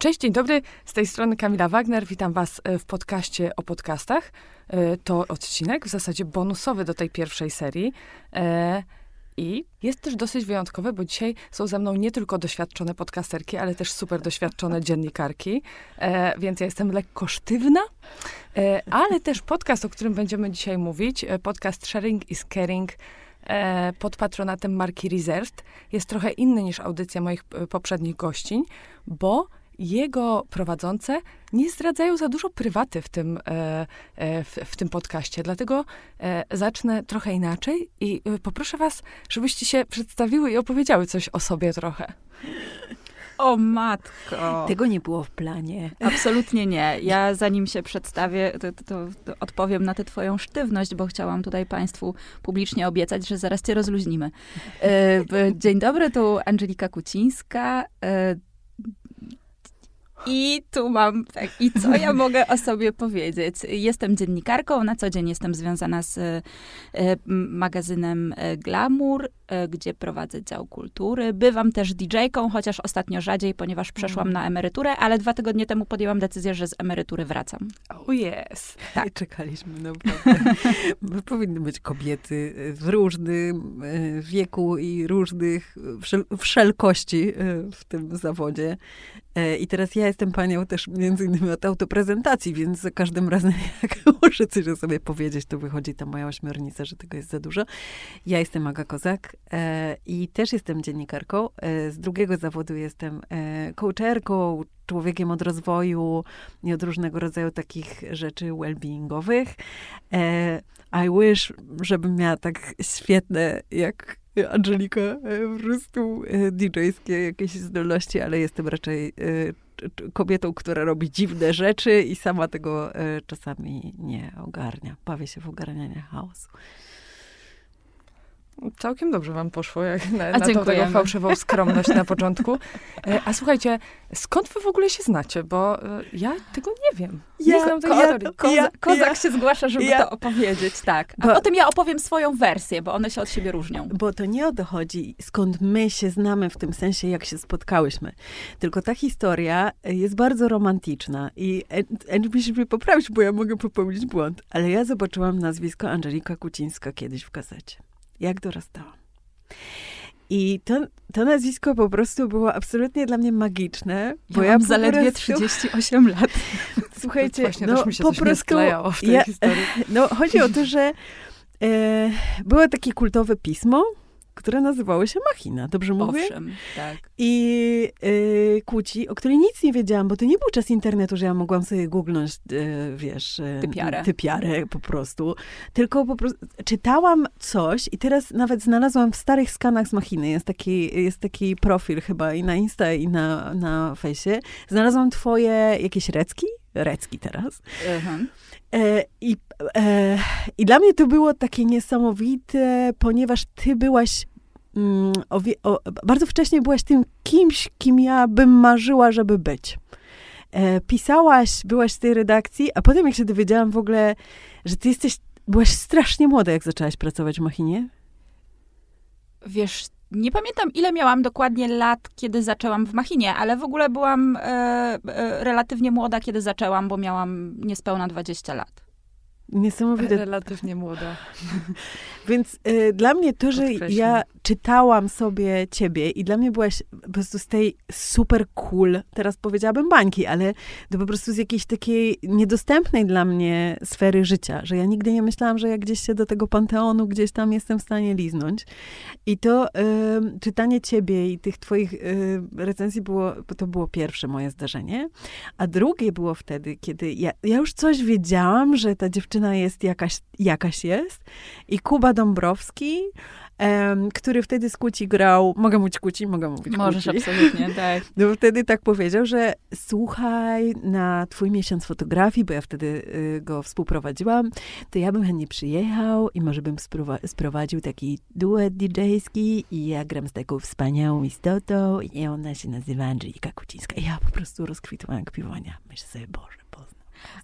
Cześć, dzień dobry. Z tej strony Kamila Wagner. Witam Was w podcaście o podcastach. To odcinek w zasadzie bonusowy do tej pierwszej serii. I jest też dosyć wyjątkowe, bo dzisiaj są ze mną nie tylko doświadczone podcasterki, ale też super doświadczone dziennikarki, e, więc ja jestem lekko sztywna, e, ale też podcast, o którym będziemy dzisiaj mówić, e, podcast Sharing is Caring, e, pod patronatem marki Reserved, jest trochę inny niż audycja moich e, poprzednich gościń, bo jego prowadzące nie zdradzają za dużo prywaty w tym, e, e, w, w, tym podcaście. Dlatego e, zacznę trochę inaczej i poproszę was, żebyście się przedstawiły i opowiedziały coś o sobie trochę. O matko. Tego nie było w planie. Absolutnie nie. Ja zanim się przedstawię, to, to, to, odpowiem na tę twoją sztywność, bo chciałam tutaj państwu publicznie obiecać, że zaraz cię rozluźnimy. Dzień dobry, tu Angelika Kucińska. I tu mam, tak, i co ja mogę o sobie powiedzieć? Jestem dziennikarką, na co dzień jestem związana z e, magazynem e, Glamour, gdzie prowadzę dział kultury. Bywam też DJ-ką, chociaż ostatnio rzadziej, ponieważ przeszłam mm. na emeryturę, ale dwa tygodnie temu podjęłam decyzję, że z emerytury wracam. Oh yes. Tak. Czekaliśmy naprawdę. Powinny być kobiety w różnym wieku i różnych wszel wszelkości w tym zawodzie. I teraz ja jestem panią też między innymi od autoprezentacji, więc za każdym razem, jak muszę coś o sobie powiedzieć, to wychodzi ta moja ośmiornica, że tego jest za dużo. Ja jestem Aga Kozak e, i też jestem dziennikarką. E, z drugiego zawodu jestem e, coacherką, człowiekiem od rozwoju i od różnego rodzaju takich rzeczy well-beingowych. E, I wish, żebym miała tak świetne, jak Angelika, e, po prostu e, DJ-skie jakieś zdolności, ale jestem raczej e, kobietą, która robi dziwne rzeczy i sama tego czasami nie ogarnia. Bawię się w ogarnianie chaosu. Całkiem dobrze wam poszło, jak na, na tą taką fałszywą skromność na początku. E, a słuchajcie, skąd wy w ogóle się znacie? Bo e, ja tego nie wiem. Ja, nie znam tej ko historii. Ko ja, kozak ja, się zgłasza, żeby ja. to opowiedzieć, tak. A bo, potem ja opowiem swoją wersję, bo one się od siebie różnią. Bo to nie o to chodzi, skąd my się znamy w tym sensie, jak się spotkałyśmy. Tylko ta historia jest bardzo romantyczna i musisz mnie poprawić, bo ja mogę popełnić błąd. Ale ja zobaczyłam nazwisko Angelika Kucińska kiedyś w gazecie jak dorastałam. I to, to nazwisko po prostu było absolutnie dla mnie magiczne, bo ja, ja mam zaledwie prostu... 38 lat. Słuchajcie, Właśnie no, mi się po prostu w tej ja, historii. No, chodzi o to, że e, było takie kultowe pismo, które nazywało się Machina, dobrze mówię? Owszem, tak. I y, Kłóci, o której nic nie wiedziałam, bo to nie był czas internetu, że ja mogłam sobie googlnąć, y, wiesz... Y, typiarę. Typiarę po prostu. Tylko po prostu czytałam coś i teraz nawet znalazłam w starych skanach z Machiny, jest taki, jest taki profil chyba i na Insta i na, na fejsie. Znalazłam twoje jakieś recki? Recki teraz. E, I, e, I dla mnie to było takie niesamowite, ponieważ ty byłaś o, o, bardzo wcześnie byłaś tym kimś, kim ja bym marzyła, żeby być. E, pisałaś, byłaś w tej redakcji, a potem jak się dowiedziałam w ogóle, że ty jesteś, byłaś strasznie młoda, jak zaczęłaś pracować w Machinie. Wiesz, nie pamiętam, ile miałam dokładnie lat, kiedy zaczęłam w Machinie, ale w ogóle byłam e, e, relatywnie młoda, kiedy zaczęłam, bo miałam niespełna 20 lat. Niesamowite. Relatywnie młoda. Więc y, dla mnie to, że ja czytałam sobie ciebie i dla mnie byłaś po prostu z tej super cool, teraz powiedziałabym bańki, ale to po prostu z jakiejś takiej niedostępnej dla mnie sfery życia, że ja nigdy nie myślałam, że ja gdzieś się do tego panteonu gdzieś tam jestem w stanie liznąć. I to y, czytanie ciebie i tych twoich y, recenzji było, to było pierwsze moje zdarzenie, a drugie było wtedy, kiedy ja, ja już coś wiedziałam, że ta dziewczyna jest jakaś, jakaś jest i Kuba Dąbrowski, um, który wtedy z Kuci grał, mogę mówić Kuci, mogę mówić Możesz, Kuci. absolutnie, tak. No wtedy tak powiedział, że słuchaj, na twój miesiąc fotografii, bo ja wtedy y, go współprowadziłam, to ja bym chętnie przyjechał i może bym sprowadził taki duet DJ-ski i ja gram z taką wspaniałą istotą i ona się nazywa Angelika Kucińska. I ja po prostu rozkwitłam jak piwonia. Myślę sobie, Boże,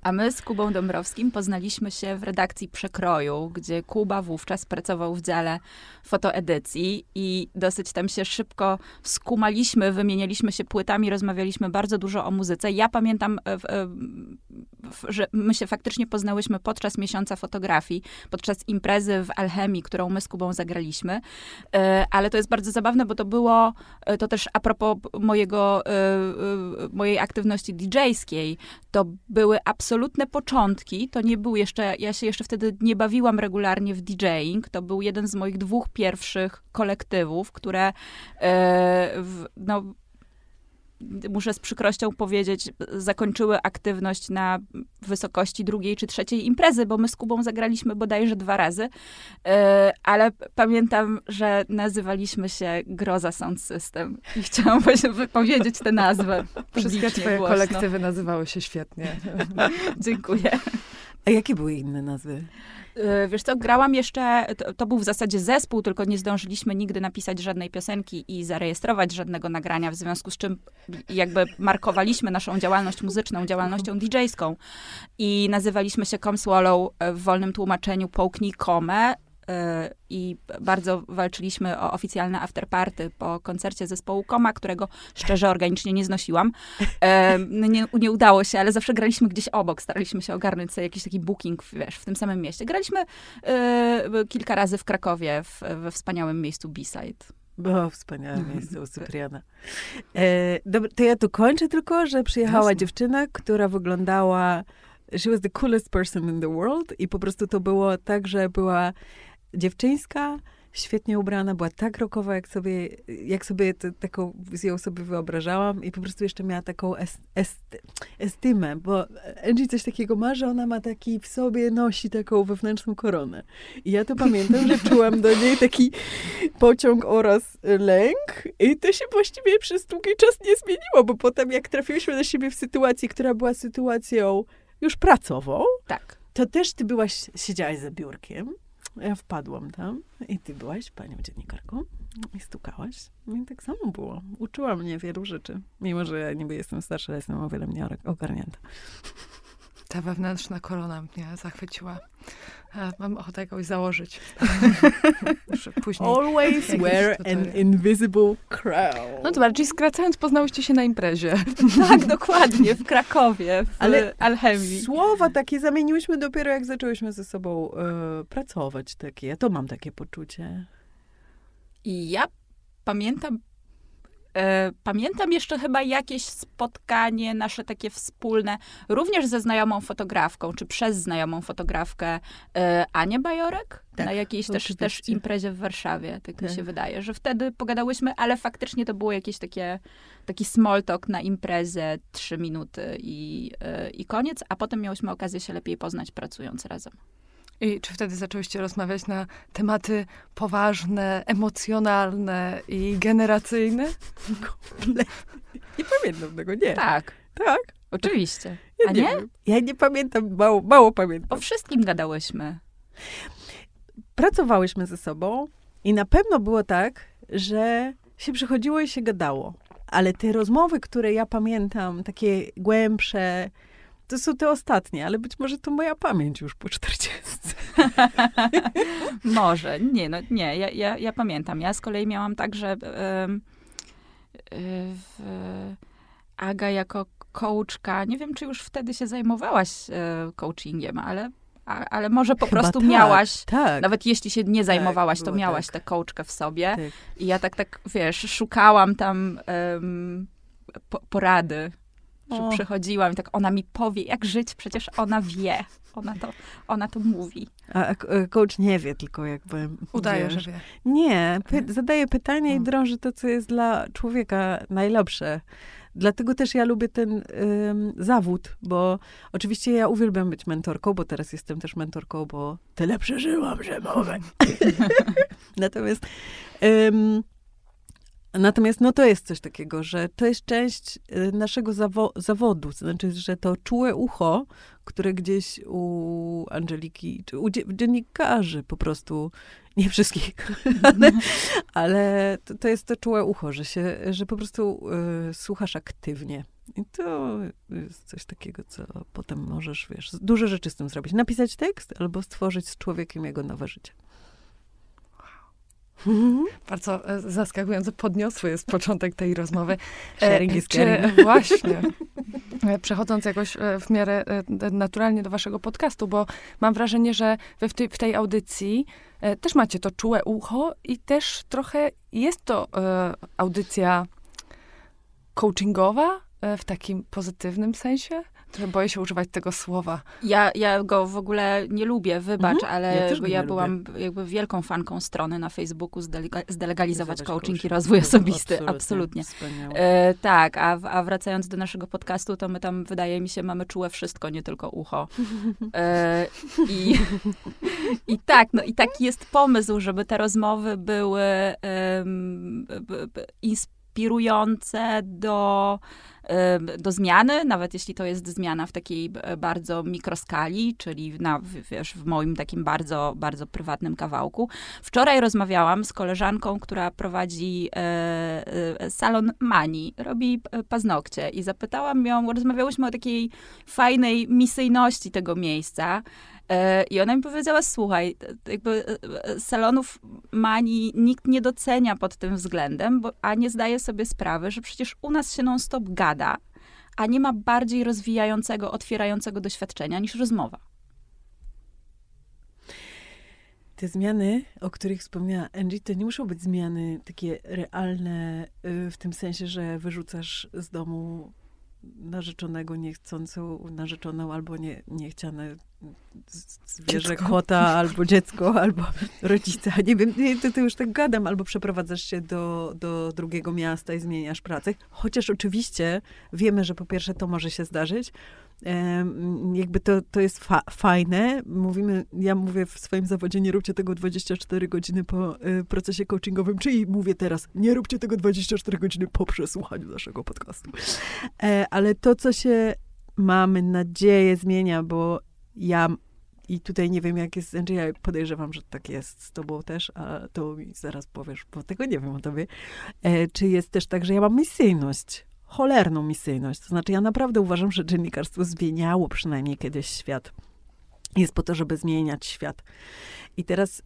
A my z Kubą Dąbrowskim poznaliśmy się w redakcji Przekroju, gdzie Kuba wówczas pracował w dziale fotoedycji i dosyć tam się szybko skumaliśmy, wymienialiśmy się płytami, rozmawialiśmy bardzo dużo o muzyce. Ja pamiętam, e, e, że my się faktycznie poznałyśmy podczas miesiąca fotografii, podczas imprezy w Alchemii, którą my z Kubą zagraliśmy. E, ale to jest bardzo zabawne, bo to było, to też a propos mojego, mojej aktywności DJ-skiej, to były absolutne początki. To nie był jeszcze, ja się jeszcze wtedy nie bawiłam regularnie w DJing. To był jeden z moich dwóch pierwszych kolektywów, które w, no, muszę z przykrością powiedzieć, zakończyły aktywność na wysokości drugiej czy trzeciej imprezy, bo my z Kubą zagraliśmy bodajże dwa razy, e, ale pamiętam, że nazywaliśmy się Groza Sound System i chciałam właśnie wypowiedzieć tę nazwę. Wszystkie twoje głośno. kolektywy nazywały się świetnie. Dziękuję. A jakie były inne nazwy? E, wiesz co, grałam jeszcze, to, to, był w zasadzie zespół, tylko nie zdążyliśmy nigdy napisać żadnej piosenki i zarejestrować żadnego nagrania, w związku z czym jakby markowaliśmy naszą działalność muzyczną, działalnością DJ-ską i nazywaliśmy się Com Swallow w wolnym tłumaczeniu Połknij Komę i bardzo walczyliśmy o oficjalne afterparty po koncercie zespołu Koma, którego szczerze organicznie nie znosiłam. No nie, nie udało się, ale zawsze graliśmy gdzieś obok, staraliśmy się ogarnąć sobie jakiś taki booking, wiesz, w tym samym mieście. Graliśmy y, kilka razy w Krakowie, w, we wspaniałym miejscu B-Side. Było wspaniałe miejsce u Cypriana. E, dobra, to ja tu kończę tylko, że przyjechała Jasne. dziewczyna, która wyglądała she was the coolest person in the world i po prostu to było tak, że była dziewczyńska, świetnie ubrana, była tak rokowa, jak sobie, jak sobie to, taką ją sobie wyobrażałam i po prostu jeszcze miała taką est, est, estymę, bo Angie coś takiego ma, że ona ma taki w sobie, nosi taką wewnętrzną koronę. I ja to pamiętam, że czułam do niej taki pociąg oraz lęk i to się właściwie przez długi czas nie zmieniło, bo potem jak trafiłyśmy na siebie w sytuacji, która była sytuacją już pracową, tak. to też ty byłaś, siedziałaś za biurkiem ja wpadłam tam i ty byłaś panią dziennikarką i stukałaś. I tak samo było. Uczyła mnie wielu rzeczy. Mimo, że ja niby jestem starsza, ale jestem o wiele mniej ogarnięta. Ta wewnętrzna korona mnie zachwyciła. Mam ochotę jakąś założyć. Później Always wear an invisible crown. No dobra, czyli skracając, poznałyście się na imprezie. tak, dokładnie, w Krakowie, w Ale Alchemii. Słowa takie zamieniłyśmy dopiero, jak zaczęłyśmy ze sobą e, pracować. Takie. Ja to mam takie poczucie. I ja pamiętam E, pamiętam jeszcze chyba jakieś spotkanie nasze takie wspólne, również ze znajomą fotografką, czy przez znajomą fotografkę e, Anię Bajorek, tak, na jakiejś też, też imprezie w Warszawie, tak, tak mi się wydaje, że wtedy pogadałyśmy, ale faktycznie to było jakieś takie, taki small talk na imprezę, trzy minuty i, e, i koniec, a potem miałyśmy okazję się lepiej poznać pracując razem. I czy wtedy zaczęłyście rozmawiać na tematy poważne, emocjonalne i generacyjne? Nie pamiętam tego, nie. Tak. Tak? Oczywiście. Ja A nie? nie? Ja nie pamiętam, mało, mało pamiętam. O wszystkim gadałyśmy. Pracowałyśmy ze sobą i na pewno było tak, że się przychodziło i się gadało. Ale te rozmowy, które ja pamiętam, takie głębsze, to są te ostatnie, ale być może to moja pamięć już po 40. może. Nie, no nie, ja, ja, ja pamiętam. Ja z kolei miałam tak, że Aga jako coachka, nie wiem, czy już wtedy się zajmowałaś e, coachingiem, ale ale może po Chyba prostu tak, miałaś, tak. nawet jeśli się nie tak, zajmowałaś, tak, to miałaś tę coachkę w sobie. Tak. I ja tak, tak, wiesz, szukałam tam um, po, porady że przychodziłam i tak ona mi powie, jak żyć, przecież ona wie. Ona to, ona to mówi. A coach nie wie, tylko jakby... Udaje, wiesz. że wie. Nie, py zadaje pytania i drąży to, co jest dla człowieka najlepsze. Dlatego też ja lubię ten ym, zawód, bo oczywiście ja uwielbiam być mentorką, bo teraz jestem też mentorką, bo tyle przeżyłam, że mogę. Natomiast ym, Natomiast no to jest coś takiego, że to jest część y, naszego zawo zawodu. Znaczy, że to czułe ucho, które gdzieś u Angeliki, czy u dziennikarzy po prostu, nie wszystkich, ale, ale to, to, jest to czułe ucho, że, się, że po prostu y, słuchasz aktywnie. I to jest coś takiego, co potem możesz, wiesz, duże rzeczy z tym zrobić. Napisać tekst albo stworzyć z człowiekiem jego nowe życie. Bardzo e, zaskakująco podniosły jest początek tej rozmowy. Sharing is czy, caring. Właśnie. E, Przechodząc jakoś e, w miarę e, naturalnie do waszego podcastu, bo mam wrażenie, że wy w tej, w tej audycji e, też macie to czułe ucho i też trochę jest to e, audycja coachingowa e, w takim pozytywnym sensie. Boję się używać tego słowa. Ja, ja go w ogóle nie lubię, wybacz, Mhm. ale Ja ja byłam jakby wielką fanką strony na Facebooku zdelega- zdelegalizować Zobacz, coaching i coaching. rozwój osobisty. Absolutnie. Wspaniałe. E, tak, a, a wracając do naszego podcastu, to my tam, wydaje mi się, mamy czułe wszystko, nie tylko ucho. E, i, I tak, no i taki jest pomysł, żeby te rozmowy były b, b, inspirujące do, do zmiany, nawet jeśli to jest zmiana w takiej b- bardzo mikroskali, czyli na, wiesz, w moim takim bardzo, bardzo prywatnym kawałku. Wczoraj rozmawiałam z koleżanką, która prowadzi e, e, salon Mani, robi e, paznokcie i zapytałam ją, rozmawiałyśmy o takiej fajnej misyjności tego miejsca. E, I ona mi powiedziała, słuchaj, jakby e, salonów Mani nikt nie docenia pod tym względem, bo, a nie zdaje sobie sprawy, że przecież u nas się non-stop gada, a nie ma bardziej rozwijającego, otwierającego doświadczenia niż rozmowa. Te zmiany, o których wspomniała Angie, to nie muszą być zmiany takie realne, y, w tym sensie, że wyrzucasz z domu narzeczonego niechcącą narzeczoną albo nie, niechciane zwierzę, Dziecko. kota, albo dziecko, albo rodzica. Nie wiem, nie, to, to już tak gadam. Albo przeprowadzasz się do, do drugiego miasta i zmieniasz pracę. Chociaż oczywiście wiemy, że po pierwsze to może się zdarzyć, jakby to, to jest fa- fajne. Mówimy, ja mówię w swoim zawodzie, nie róbcie tego 24 godziny po y, procesie coachingowym, czyli mówię teraz, nie róbcie tego 24 godziny po przesłuchaniu naszego podcastu. E, ale to, co się mamy nadzieję zmienia, bo ja i tutaj nie wiem, jak jest z Andrzej, ja podejrzewam, że tak jest z tobą też, a to mi zaraz powiesz, bo tego nie wiem o tobie. E, czy jest też tak, że ja mam misyjność, cholerną misyjność. To znaczy, ja naprawdę uważam, że dziennikarstwo zmieniało przynajmniej kiedyś świat. Jest po to, żeby zmieniać świat. I teraz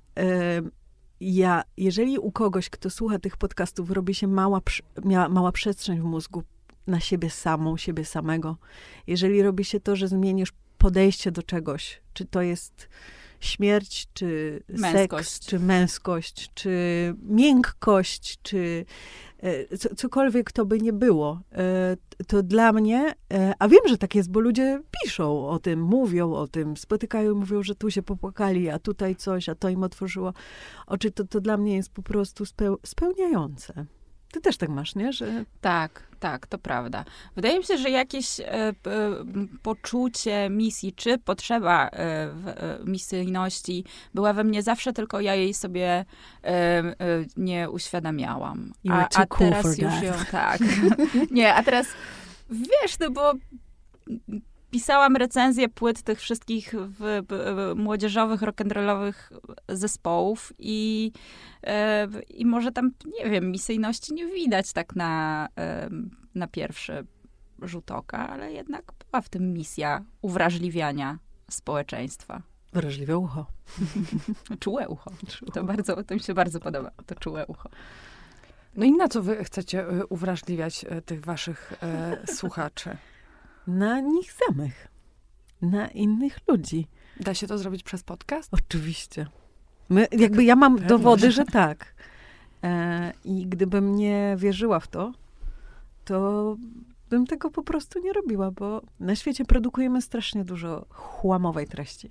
ja, jeżeli u kogoś, kto słucha tych podcastów, robi się mała, mia, mała przestrzeń w mózgu na siebie samą, siebie samego, jeżeli robi się to, że zmienisz podejście do czegoś, czy to jest śmierć, czy Męskość. seks, czy męskość, czy miękkość, czy cokolwiek to by nie było, e, to dla mnie, e, a wiem, że tak jest, bo ludzie piszą o tym, mówią o tym, spotykają, mówią, że tu się popłakali, a tutaj coś, a to im otworzyło oczy, to, to dla mnie jest po prostu speł, spełniające. Ty też tak masz, nie? Że Tak, tak, to prawda. Wydaje mi się, że jakieś e, m, poczucie misji, czy potrzeba e, w, e, misyjności była we mnie zawsze, tylko ja jej sobie e, e, nie uświadamiałam. A, a cool teraz już that. ją, tak. nie, a teraz, wiesz, no bo pisałam recenzję płyt tych wszystkich w, w, młodzieżowych, rock'n'rollowych zespołów i, e, i może tam, nie wiem, misyjności nie widać tak na, em, na pierwszy rzut oka, ale jednak była w tym misja uwrażliwiania społeczeństwa. wrażliwe ucho. Czułe ucho. To, bardzo, to mi się bardzo podoba, to czułe ucho. No i na co wy chcecie e, uwrażliwiać e, tych waszych e, słuchaczy? Na nich samych. Na innych ludzi. Da się to zrobić przez podcast? Oczywiście. My, jakby ja mam pewnie. dowody, że tak. E, I gdybym nie wierzyła w to, to bym tego po prostu nie robiła, bo na świecie produkujemy strasznie dużo chłamowej treści.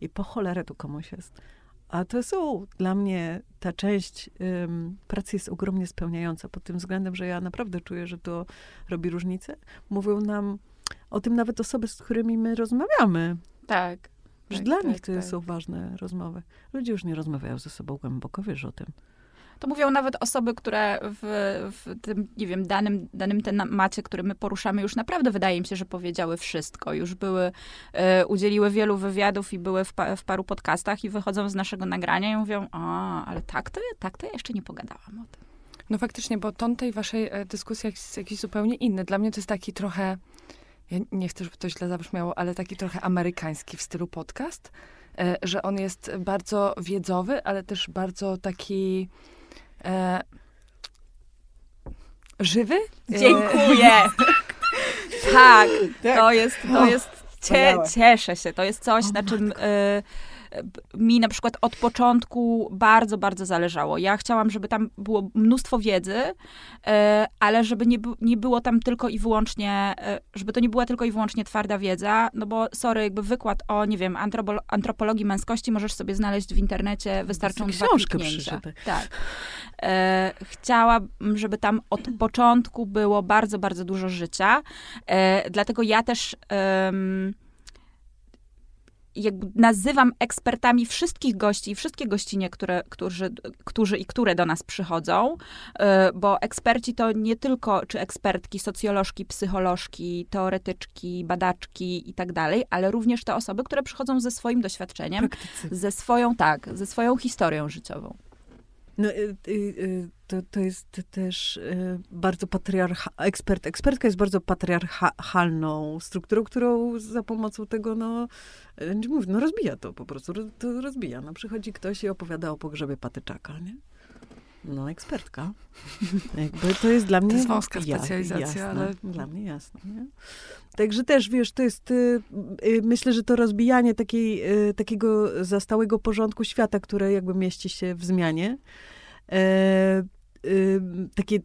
I po cholerę tu komuś jest. A to są dla mnie ta część ym, pracy jest ogromnie spełniająca pod tym względem, że ja naprawdę czuję, że to robi różnicę. Mówią nam o tym nawet osoby, z którymi my rozmawiamy. Tak. Że tak, dla tak, nich to tak. są ważne rozmowy. Ludzie już nie rozmawiają ze sobą głęboko, wiesz o tym. To mówią nawet osoby, które w, w tym, nie wiem, danym, danym temacie, który my poruszamy, już naprawdę wydaje mi się, że powiedziały wszystko. Już były, e, udzieliły wielu wywiadów i były w, pa, w paru podcastach i wychodzą z naszego nagrania i mówią, a, ale tak to, tak to ja jeszcze nie pogadałam o tym. No faktycznie, bo ton tej waszej e, dyskusji jest jakiś zupełnie inny. Dla mnie to jest taki trochę, ja nie chcę, żeby to źle zabrzmiało, ale taki trochę amerykański w stylu podcast, e, że on jest bardzo wiedzowy, ale też bardzo taki e, żywy. E, Dziękuję. tak, to jest, to jest, cie, cieszę się. To jest coś, na czym y, mi na przykład od początku bardzo, bardzo zależało. Ja chciałam, żeby tam było mnóstwo wiedzy, y, ale żeby nie, nie było tam tylko i wyłącznie, y, żeby to nie była tylko i wyłącznie twarda wiedza, no bo sorry, jakby wykład o, nie wiem, antropo- antropologii męskości możesz sobie znaleźć w internecie, wystarczą dwa książkę przeczytaj. Tak. E, chciałabym, żeby tam od początku było bardzo, bardzo dużo życia. E, dlatego ja też em, jakby nazywam ekspertami wszystkich gości i wszystkie gościnie, które, którzy, którzy i które do nas przychodzą, e, bo eksperci to nie tylko, czy ekspertki, socjolożki, psycholożki, teoretyczki, badaczki i tak dalej, ale również te osoby, które przychodzą ze swoim doświadczeniem, Praktycy. ze swoją, tak, ze swoją historią życiową. No, y, y, y, to, to jest też bardzo patriarcha... Ekspert, ekspertka jest bardzo patriarchalną strukturą, którą za pomocą tego, no, y, mów, no rozbija to po prostu, to rozbija. No, przychodzi ktoś i opowiada o pogrzebie patyczaka, nie? No, ekspertka. Jakby to jest dla mnie... jest wąska ja- specjalizacja, jasne, ale- Dla mnie jasne, nie? Także też, wiesz, to jest, y, y, myślę, że to rozbijanie takiej, y, takiego zastałego porządku świata, które jakby mieści się w zmianie. Takie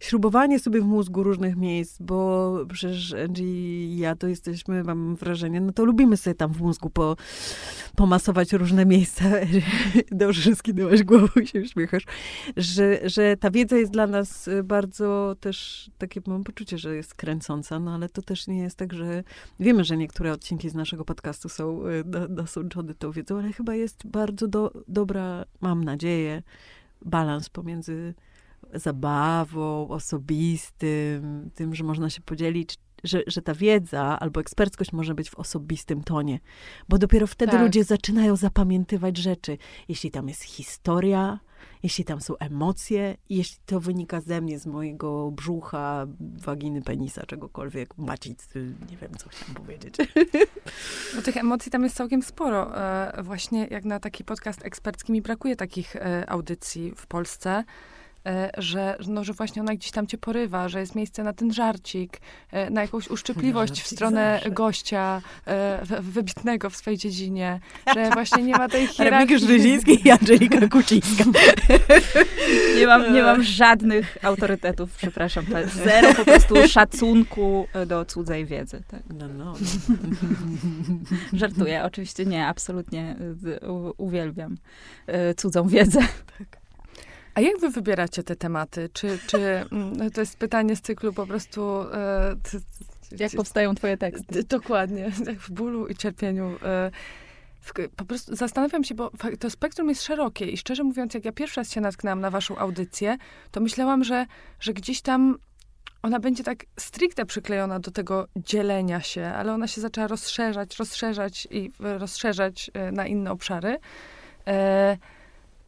śrubowanie sobie w mózgu różnych miejsc, bo przecież Angie i ja to jesteśmy, mam wrażenie, no to lubimy sobie tam w mózgu po, pomasować różne miejsca. Dobrze skinęłaś głową i się uśmiechasz. Że, że ta wiedza jest dla nas y, bardzo też, takie mam poczucie, że jest kręcąca, no ale to też nie jest tak, że wiemy, że niektóre odcinki z naszego podcastu są y, na- nasączone tą wiedzą, ale chyba jest bardzo do, dobra, mam nadzieję, balans pomiędzy zabawą, osobistym, tym, że można się podzielić, że, że ta wiedza albo eksperckość może być w osobistym tonie. Bo dopiero wtedy Tak. ludzie zaczynają zapamiętywać rzeczy. Jeśli tam jest historia, jeśli tam są emocje, jeśli to wynika ze mnie, z mojego brzucha, waginy, penisa, czegokolwiek, macicy, nie wiem, co chciałam powiedzieć. Bo tych emocji tam jest całkiem sporo. E, właśnie jak na taki podcast ekspercki mi brakuje takich e, audycji w Polsce, że, no, że właśnie ona gdzieś tam cię porywa, że jest miejsce na ten żarcik, e, na jakąś uszczypliwość w stronę zawsze. gościa e, wybitnego w swojej dziedzinie, że właśnie nie ma tej Remigiusz hierarchii. Ryziński i Angelika Kucińska. Nie mam, nie mam żadnych autorytetów, przepraszam. Zero po prostu szacunku e, do cudzej wiedzy. Tak. No, no. Żartuję, oczywiście nie, absolutnie e, uwielbiam e, cudzą wiedzę. A jak wy wybieracie te tematy? Czy, czy mm, to jest pytanie z cyklu po prostu... E, Jak powstają twoje teksty? Dokładnie, jak w bólu i cierpieniu. e, w- Po prostu zastanawiam się, bo to spektrum jest szerokie i szczerze mówiąc, jak ja pierwszy raz się natknęłam na waszą audycję, to myślałam, że, że gdzieś tam ona będzie tak stricte przyklejona do tego dzielenia się, ale ona się zaczęła rozszerzać, rozszerzać i e, rozszerzać e, na inne obszary. E,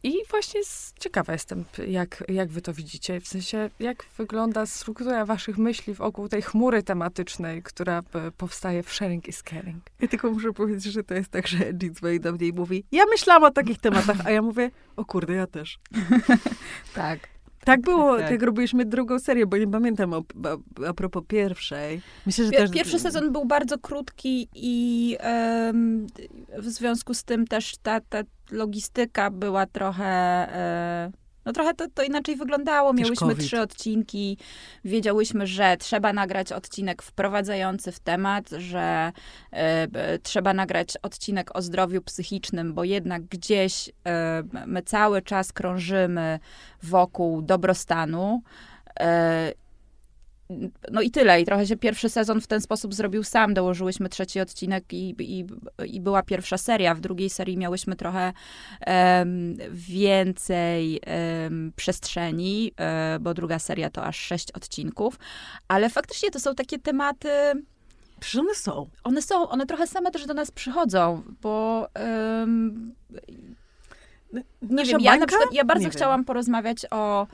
I właśnie z, ciekawa jestem, jak, jak wy to widzicie. W sensie, jak wygląda struktura waszych myśli wokół tej chmury tematycznej, która e, powstaje w Sharing is Caring. Ja tylko muszę powiedzieć, że to jest tak, że Angie dzwoni do mnie i mówi, ja myślałam o takich tematach, a ja mówię, o kurde, ja też. Tak. Tak było, tak. jak robiliśmy drugą serię, bo nie pamiętam o, a, a propos pierwszej. Myślę, że Pier- też... Pierwszy sezon był bardzo krótki i em, w związku z tym też ta, ta logistyka była trochę... E, no trochę to, to inaczej wyglądało. Miałyśmy COVID. trzy odcinki. Wiedziałyśmy, że trzeba nagrać odcinek wprowadzający w temat, że b- trzeba nagrać odcinek o zdrowiu psychicznym, bo jednak gdzieś e, my cały czas krążymy wokół dobrostanu. E, no i tyle. I trochę się pierwszy sezon w ten sposób zrobił sam. Dołożyłyśmy trzeci odcinek i, i, i była pierwsza seria. W drugiej serii miałyśmy trochę em, więcej em, przestrzeni, e, bo druga seria to aż sześć odcinków. Ale faktycznie to są takie tematy, Przecież one są. one są, one trochę same też do nas przychodzą, bo em, nie Nasza wiem, ja na przykład, ja bardzo Nie wiem. chciałam porozmawiać o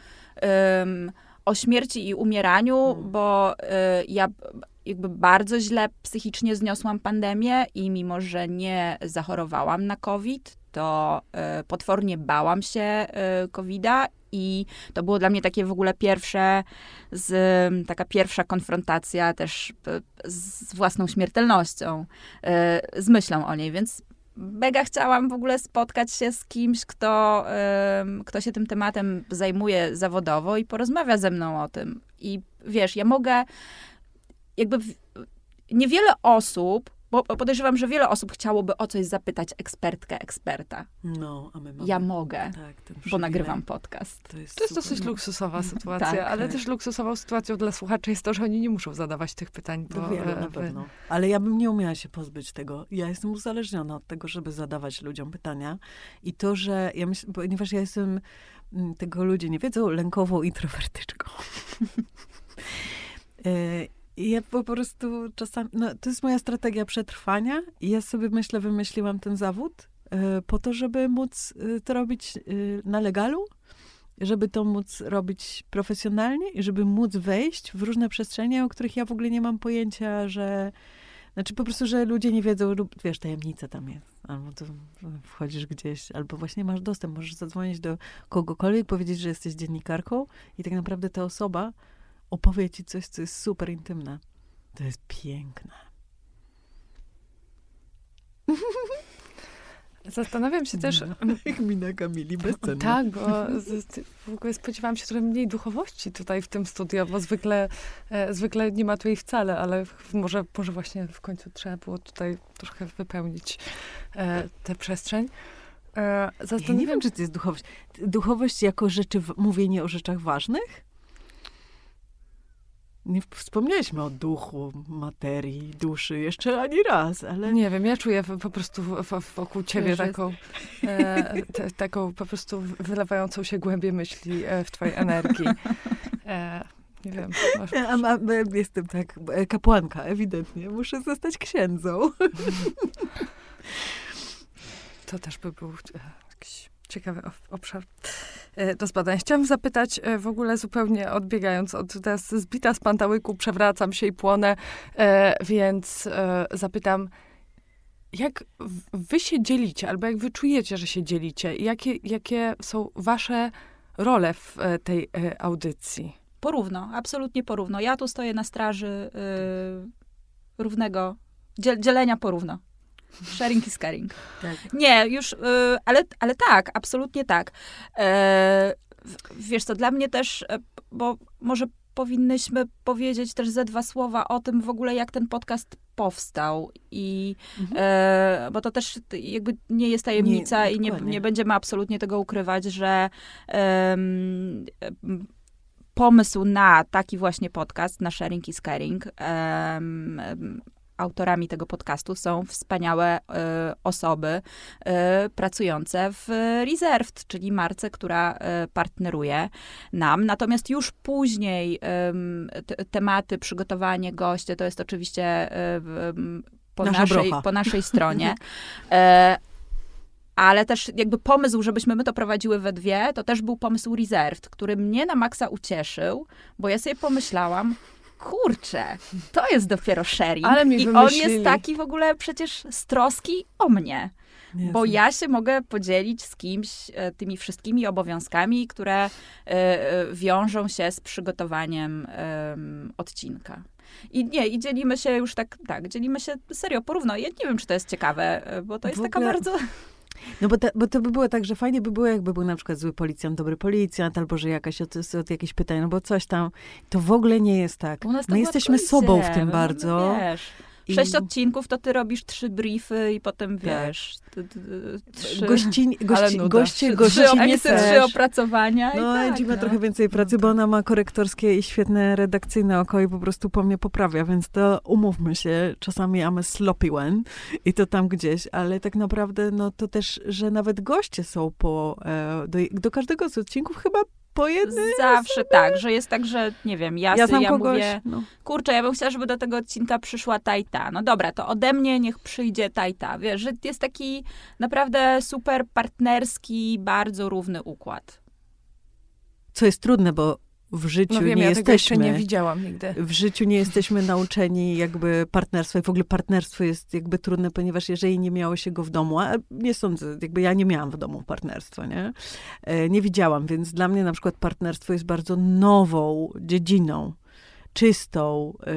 ym, o śmierci i umieraniu, Mm. bo y, ja jakby bardzo źle psychicznie zniosłam pandemię i mimo, że nie zachorowałam na COVID, to y, potwornie bałam się y, COVID-a i to było dla mnie takie w ogóle pierwsze, z, taka pierwsza konfrontacja też y, z własną śmiertelnością, y, z myślą o niej, więc mega chciałam w ogóle spotkać się z kimś, kto, kto się tym tematem zajmuje zawodowo i porozmawia ze mną o tym. I wiesz, ja mogę jakby w, niewiele osób, bo podejrzewam, że wiele osób chciałoby o coś zapytać ekspertkę, eksperta. No, a my mamy... Ja mogę, Tak, bo nagrywam podcast. To jest, To jest dosyć luksusowa sytuacja, Tak, ale tak. też luksusową sytuacją dla słuchaczy jest to, że oni nie muszą zadawać tych pytań. To bo, wielu e, na pewno. Ale ja bym nie umiała się pozbyć tego. Ja jestem uzależniona od tego, żeby zadawać ludziom pytania. I to, że ja myślę, ponieważ ja jestem, mm, tego ludzie nie wiedzą, lękową introwertyczką. Ja po prostu czasami, no to jest moja strategia przetrwania i ja sobie myślę, wymyśliłam ten zawód e, po to, żeby móc e, to robić e, na legalu, żeby to móc robić profesjonalnie i żeby móc wejść w różne przestrzenie, o których ja w ogóle nie mam pojęcia, że znaczy po prostu, że ludzie nie wiedzą, lub wiesz, tajemnica tam jest. Albo to wchodzisz gdzieś, albo właśnie masz dostęp, możesz zadzwonić do kogokolwiek, powiedzieć, że jesteś dziennikarką i tak naprawdę ta osoba opowie ci coś, co jest super intymne. To jest piękne. Zastanawiam się też, Jak mina Kamili, bezcenna. Tak, bo w ogóle spodziewałam się trochę mniej duchowości tutaj w tym studio, bo zwykle, e, zwykle nie ma tu jej wcale, ale może, może właśnie w końcu trzeba było tutaj trochę wypełnić e, tę przestrzeń. E, Ja nie zastanawiam wiem, czy to jest duchowość. Duchowość jako rzeczy, w- mówienie o rzeczach ważnych? Nie wspomnieliśmy o duchu, materii, duszy jeszcze ani raz, ale... Nie wiem, ja czuję po prostu wokół ciebie taką, e, te, taką po prostu wylewającą się głębię myśli e, w twojej energii. E, nie wiem. Masz, A, a, a, jestem tak, e, kapłanka, ewidentnie. Muszę zostać księdzą. To też by był e, jakiś ciekawy ob- obszar do zbadań. Chciałam zapytać e, w ogóle zupełnie odbiegając od teraz zbita z pantałyku, przewracam się i płonę, e, więc e, zapytam, jak wy się dzielicie, albo jak wy czujecie, że się dzielicie? Jakie, jakie są wasze role w e, tej e, audycji? Porówno, absolutnie porówno. Ja tu stoję na straży y, równego, dziel, dzielenia porówno. Sharing is caring. Tak. Nie, już, y, ale, ale tak, absolutnie tak. E, wiesz co, dla mnie też, e, bo może powinnyśmy powiedzieć też ze dwa słowa o tym w ogóle, jak ten podcast powstał. I, Mhm. e, bo to też jakby nie jest tajemnica Nie, i nie, nie będziemy absolutnie tego ukrywać, że pomysł na taki właśnie podcast, na Sharing is Caring, autorami tego podcastu są wspaniałe e, osoby e, pracujące w Reserved, czyli marce, która e, partneruje nam. Natomiast już później em, te, tematy, przygotowanie, goście, to jest oczywiście po, Nasza naszej, brocha. po naszej stronie. Ale też jakby pomysł, żebyśmy my to prowadziły we dwie, to też był pomysł Reserved, który mnie na maksa ucieszył, bo ja sobie pomyślałam, kurczę, to jest dopiero sharing. Ale mi I on jest taki w ogóle przecież z troski o mnie. Bo ja się mogę podzielić z kimś e, tymi wszystkimi obowiązkami, które e, e, wiążą się z przygotowaniem em, odcinka. I nie, i dzielimy się już tak, tak, dzielimy się serio porówno. Ja nie wiem, czy to jest ciekawe, bo to jest taka bardzo... No bo, te, bo to by było tak, że fajnie by było, jakby był na przykład zły policjant, dobry policjant, albo że jakaś od, od jakieś pytań, no bo coś tam. To w ogóle nie jest tak. My jesteśmy sobą w tym my bardzo. mamy, Wiesz, I sześć odcinków, to ty robisz trzy briefy i potem wiesz, ty, ty, trzy, gości, nuda. goście, trzy, gościnie trzy, trzy opracowania. i No, tak, Edzi ma no. trochę więcej pracy, bo ona ma korektorskie i świetne redakcyjne oko i po prostu po mnie poprawia, więc to umówmy się, czasami a sloppy one i to tam gdzieś, ale tak naprawdę no to też, że nawet goście są po, e, do, do każdego z odcinków chyba po jednym. Zawsze tak, że jest tak, że nie wiem, ja, Ja ja, znam ja kogoś, mówię, no. kurczę, ja bym chciała, żeby do tego odcinka przyszła Tajta. No dobra, to ode mnie niech przyjdzie Tajta. Wiesz, że jest taki naprawdę super partnerski, bardzo równy układ. co jest trudne, bo w życiu No wiem, nie ja jesteśmy. nie widziałam nigdy. w życiu nie jesteśmy nauczeni jakby partnerstwa i w ogóle partnerstwo jest jakby trudne, ponieważ jeżeli nie miało się go w domu, a nie sądzę, jakby ja nie miałam w domu partnerstwa, nie? E, Nie widziałam, więc dla mnie na przykład partnerstwo jest bardzo nową dziedziną, czystą. e,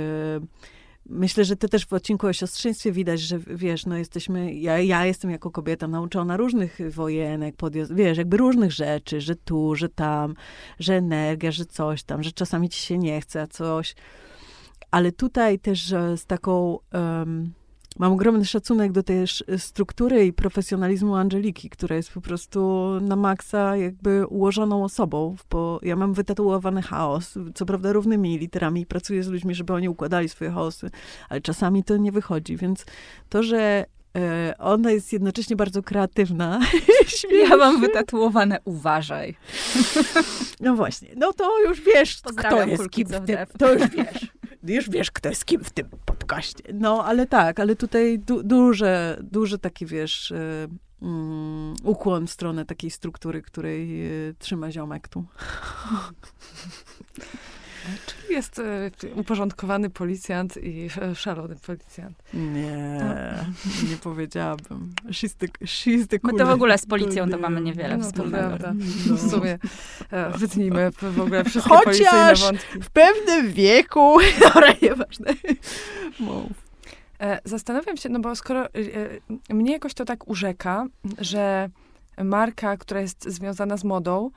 Myślę, że to też w odcinku o siostrzeństwie widać, że wiesz, no jesteśmy, ja, ja jestem jako kobieta nauczona różnych wojenek, podjazd, wiesz, jakby różnych rzeczy, że tu, że tam, że energia, że coś tam, że czasami ci się nie chce, a coś. Ale tutaj też z taką, em, mam ogromny szacunek do tej struktury i profesjonalizmu Angeliki, która jest po prostu na maksa jakby ułożoną osobą, bo ja mam wytatuowany chaos, co prawda równymi literami pracuję z ludźmi, żeby oni układali swoje chaosy, ale czasami to nie wychodzi, więc to, że e, ona jest jednocześnie bardzo kreatywna. Ja mam wytatuowane uważaj. No właśnie, no to już wiesz, kto Pozdrawiam jest kulki kim w tym, to już wiesz. Już wiesz, kto jest kim w tym podcaście. No, ale tak, ale tutaj du, duże, duże taki, wiesz, mm, ukłon w stronę takiej struktury, której y, trzyma ziomek tu. Czyli jest e, uporządkowany policjant i e, szalony policjant. Nie, nie powiedziałabym. She's the, she's the My to w ogóle z policją to mamy niewiele No wspólnego. prawda. No. W sumie e, wytnijmy w ogóle wszystkie Chociaż- policyjne wątki. W pewnym wieku, dobra, nieważne. Mów. Zastanawiam się, no bo skoro mnie jakoś to tak urzeka, że marka, która jest związana z modą,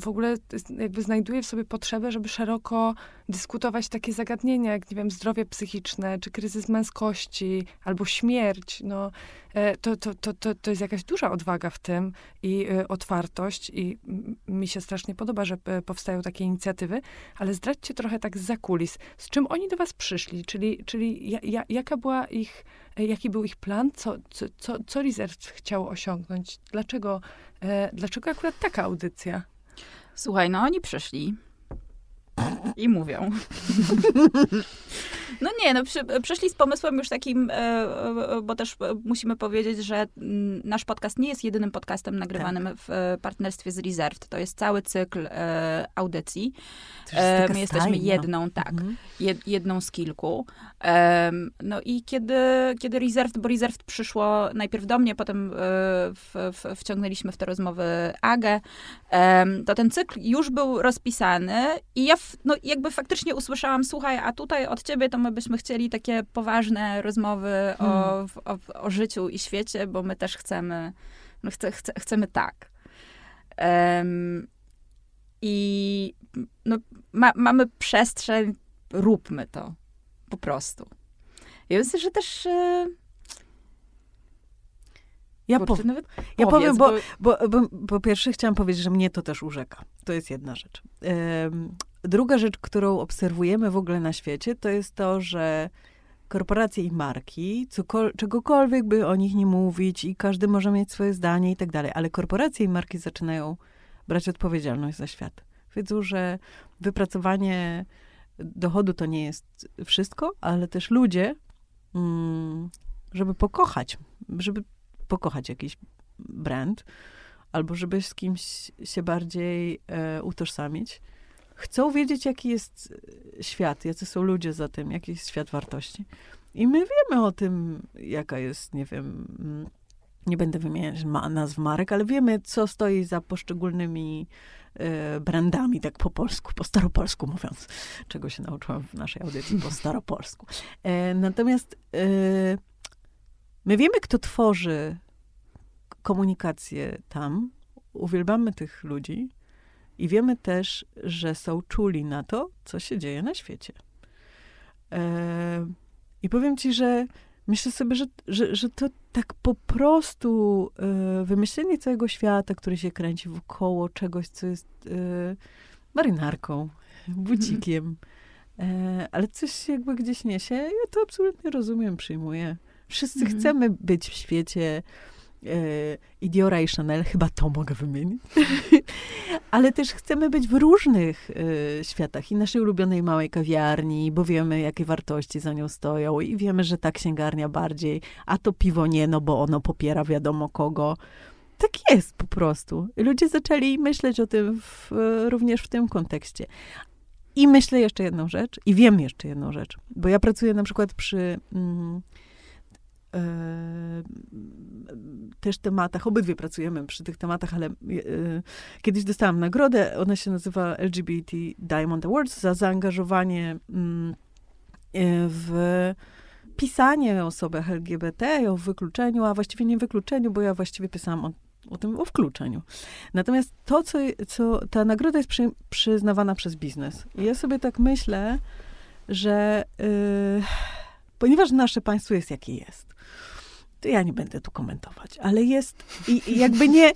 w ogóle jakby znajduje w sobie potrzebę, żeby szeroko dyskutować takie zagadnienia, jak, nie wiem, zdrowie psychiczne, czy kryzys męskości, albo śmierć. No, e, to, to, to, to, to jest jakaś duża odwaga w tym i e, otwartość i mi się strasznie podoba, że e, powstają takie inicjatywy, ale zdradźcie trochę tak z kulis, z czym oni do was przyszli, czyli, czyli ja, ja, jaka była ich, e, jaki był ich plan, co, co, co, co Reserve chciało osiągnąć, dlaczego, e, dlaczego akurat taka audycja? Słuchaj, no oni przyszli i mówią. No nie, no przy, przyszli z pomysłem już takim, e, e, bo też musimy powiedzieć, że nasz podcast nie jest jedynym podcastem nagrywanym w e, partnerstwie z Reserved. To jest cały cykl audycji. Jest my jesteśmy stajnia. jedną, tak, Mhm. jed, jedną z kilku. No i kiedy, kiedy Reserved, bo Reserved przyszło najpierw do mnie, potem w, w, wciągnęliśmy w te rozmowy Agę, to ten cykl już był rozpisany i ja w, no, jakby faktycznie usłyszałam, słuchaj, a tutaj od ciebie to my byśmy chcieli takie poważne rozmowy o, Hmm. o, o życiu i świecie, bo my też chcemy, no chce, chce, chcemy tak. Em, I no, ma, mamy przestrzeń, róbmy to. Po prostu. Ja myślę, że też... Ja, kurczę, ja powiem, bo, bo, bo po pierwsze chciałam powiedzieć, że mnie to też urzeka. To jest jedna rzecz. Em, druga rzecz, którą obserwujemy w ogóle na świecie, to jest to, że korporacje i marki, cokol- czegokolwiek by o nich nie mówić i każdy może mieć swoje zdanie i tak dalej, ale korporacje i marki zaczynają brać odpowiedzialność za świat. Wiedzą, że wypracowanie dochodu to nie jest wszystko, ale też ludzie, mm, żeby pokochać, żeby pokochać jakiś brand, albo żeby z kimś się bardziej e, utożsamić, chcą wiedzieć, jaki jest e, świat, jacy są ludzie za tym, jaki jest świat wartości. I my wiemy o tym, jaka jest, nie wiem, mm, nie będę wymieniać ma, nazw marek, ale wiemy, co stoi za poszczególnymi e, brandami, tak po polsku, po staropolsku mówiąc, czego się nauczyłam w naszej audycji po staropolsku. E, natomiast e, my wiemy, kto tworzy komunikację tam, uwielbiamy tych ludzi i wiemy też, że są czuli na to, co się dzieje na świecie. E, I powiem ci, że myślę sobie, że, że, że to tak po prostu e, wymyślenie całego świata, który się kręci wokoło czegoś, co jest e, marynarką, bucikiem, e, ale coś jakby gdzieś niesie, ja to absolutnie rozumiem, przyjmuję. Wszyscy Mhm. chcemy być w świecie e, i Diora i Chanel, chyba to mogę wymienić. Ale też chcemy być w różnych e, światach i naszej ulubionej małej kawiarni, bo wiemy, jakie wartości za nią stoją i wiemy, że ta księgarnia bardziej, a to piwo nie, no bo ono popiera wiadomo kogo. tak jest po prostu. Ludzie zaczęli myśleć o tym w, również w tym kontekście. I myślę jeszcze jedną rzecz, i wiem jeszcze jedną rzecz, bo ja pracuję na przykład przy mm, e, też tematach, obydwie pracujemy przy tych tematach, ale e, kiedyś dostałam nagrodę, ona się nazywa LGBT Diamond Awards za zaangażowanie mm, e, w pisanie o osobach LGBT, o wykluczeniu, a właściwie nie wykluczeniu, bo ja właściwie pisałam o o tym, o wkluczeniu. Natomiast to, co, co ta nagroda jest przy, przyznawana przez biznes. I ja sobie tak myślę, że ponieważ nasze państwo jest jakie jest, to ja nie będę tu komentować, ale jest i, i jakby nie,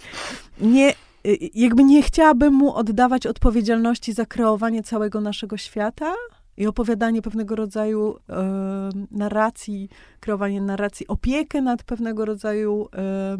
nie, y, jakby nie chciałabym mu oddawać odpowiedzialności za kreowanie całego naszego świata i opowiadanie pewnego rodzaju e, narracji, kreowanie narracji, opiekę nad pewnego rodzaju e,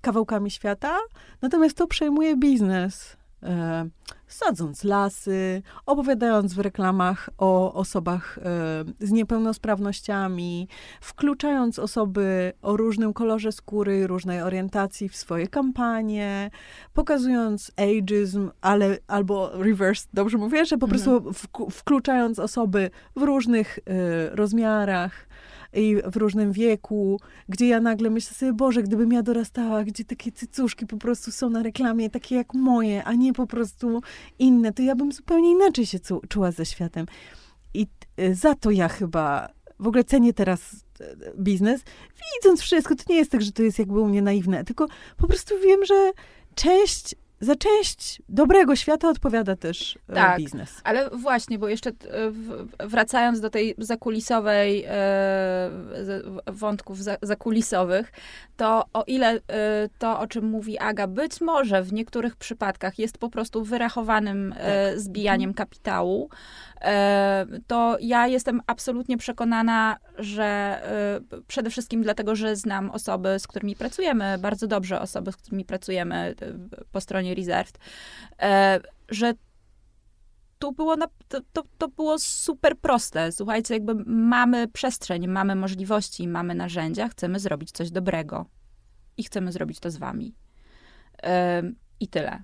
kawałkami świata, natomiast to przejmuje biznes. E, sadząc lasy, opowiadając w reklamach o osobach e, z niepełnosprawnościami, wkluczając osoby o różnym kolorze skóry, różnej orientacji w swoje kampanie, pokazując ageism, ale albo reverse, dobrze mówię, że po mhm. prostu wkluczając osoby w różnych e, rozmiarach i w różnym wieku, gdzie ja nagle myślę sobie, Boże, gdybym ja dorastała, gdzie takie cycuszki po prostu są na reklamie, takie jak moje, a nie po prostu inne, to ja bym zupełnie inaczej się czuła ze światem. I y, za to ja chyba w ogóle cenię teraz y, biznes. Widząc wszystko, to nie jest tak, że to jest jakby u mnie naiwne, tylko po prostu wiem, że część za część dobrego świata odpowiada też e, tak, biznes. Ale właśnie, bo jeszcze wracając do tej zakulisowej e, wątków zakulisowych, to o ile e, to, o czym mówi Aga, być może w niektórych przypadkach jest po prostu wyrachowanym tak. zbijaniem kapitału, to ja jestem absolutnie przekonana, że przede wszystkim dlatego, że znam osoby, z którymi pracujemy, bardzo dobrze osoby, z którymi pracujemy po stronie Reserved, e, że tu było, na, to, to, było super proste. Słuchajcie, jakby mamy przestrzeń, mamy możliwości, mamy narzędzia, chcemy zrobić coś dobrego. I chcemy zrobić to z wami. E, I tyle.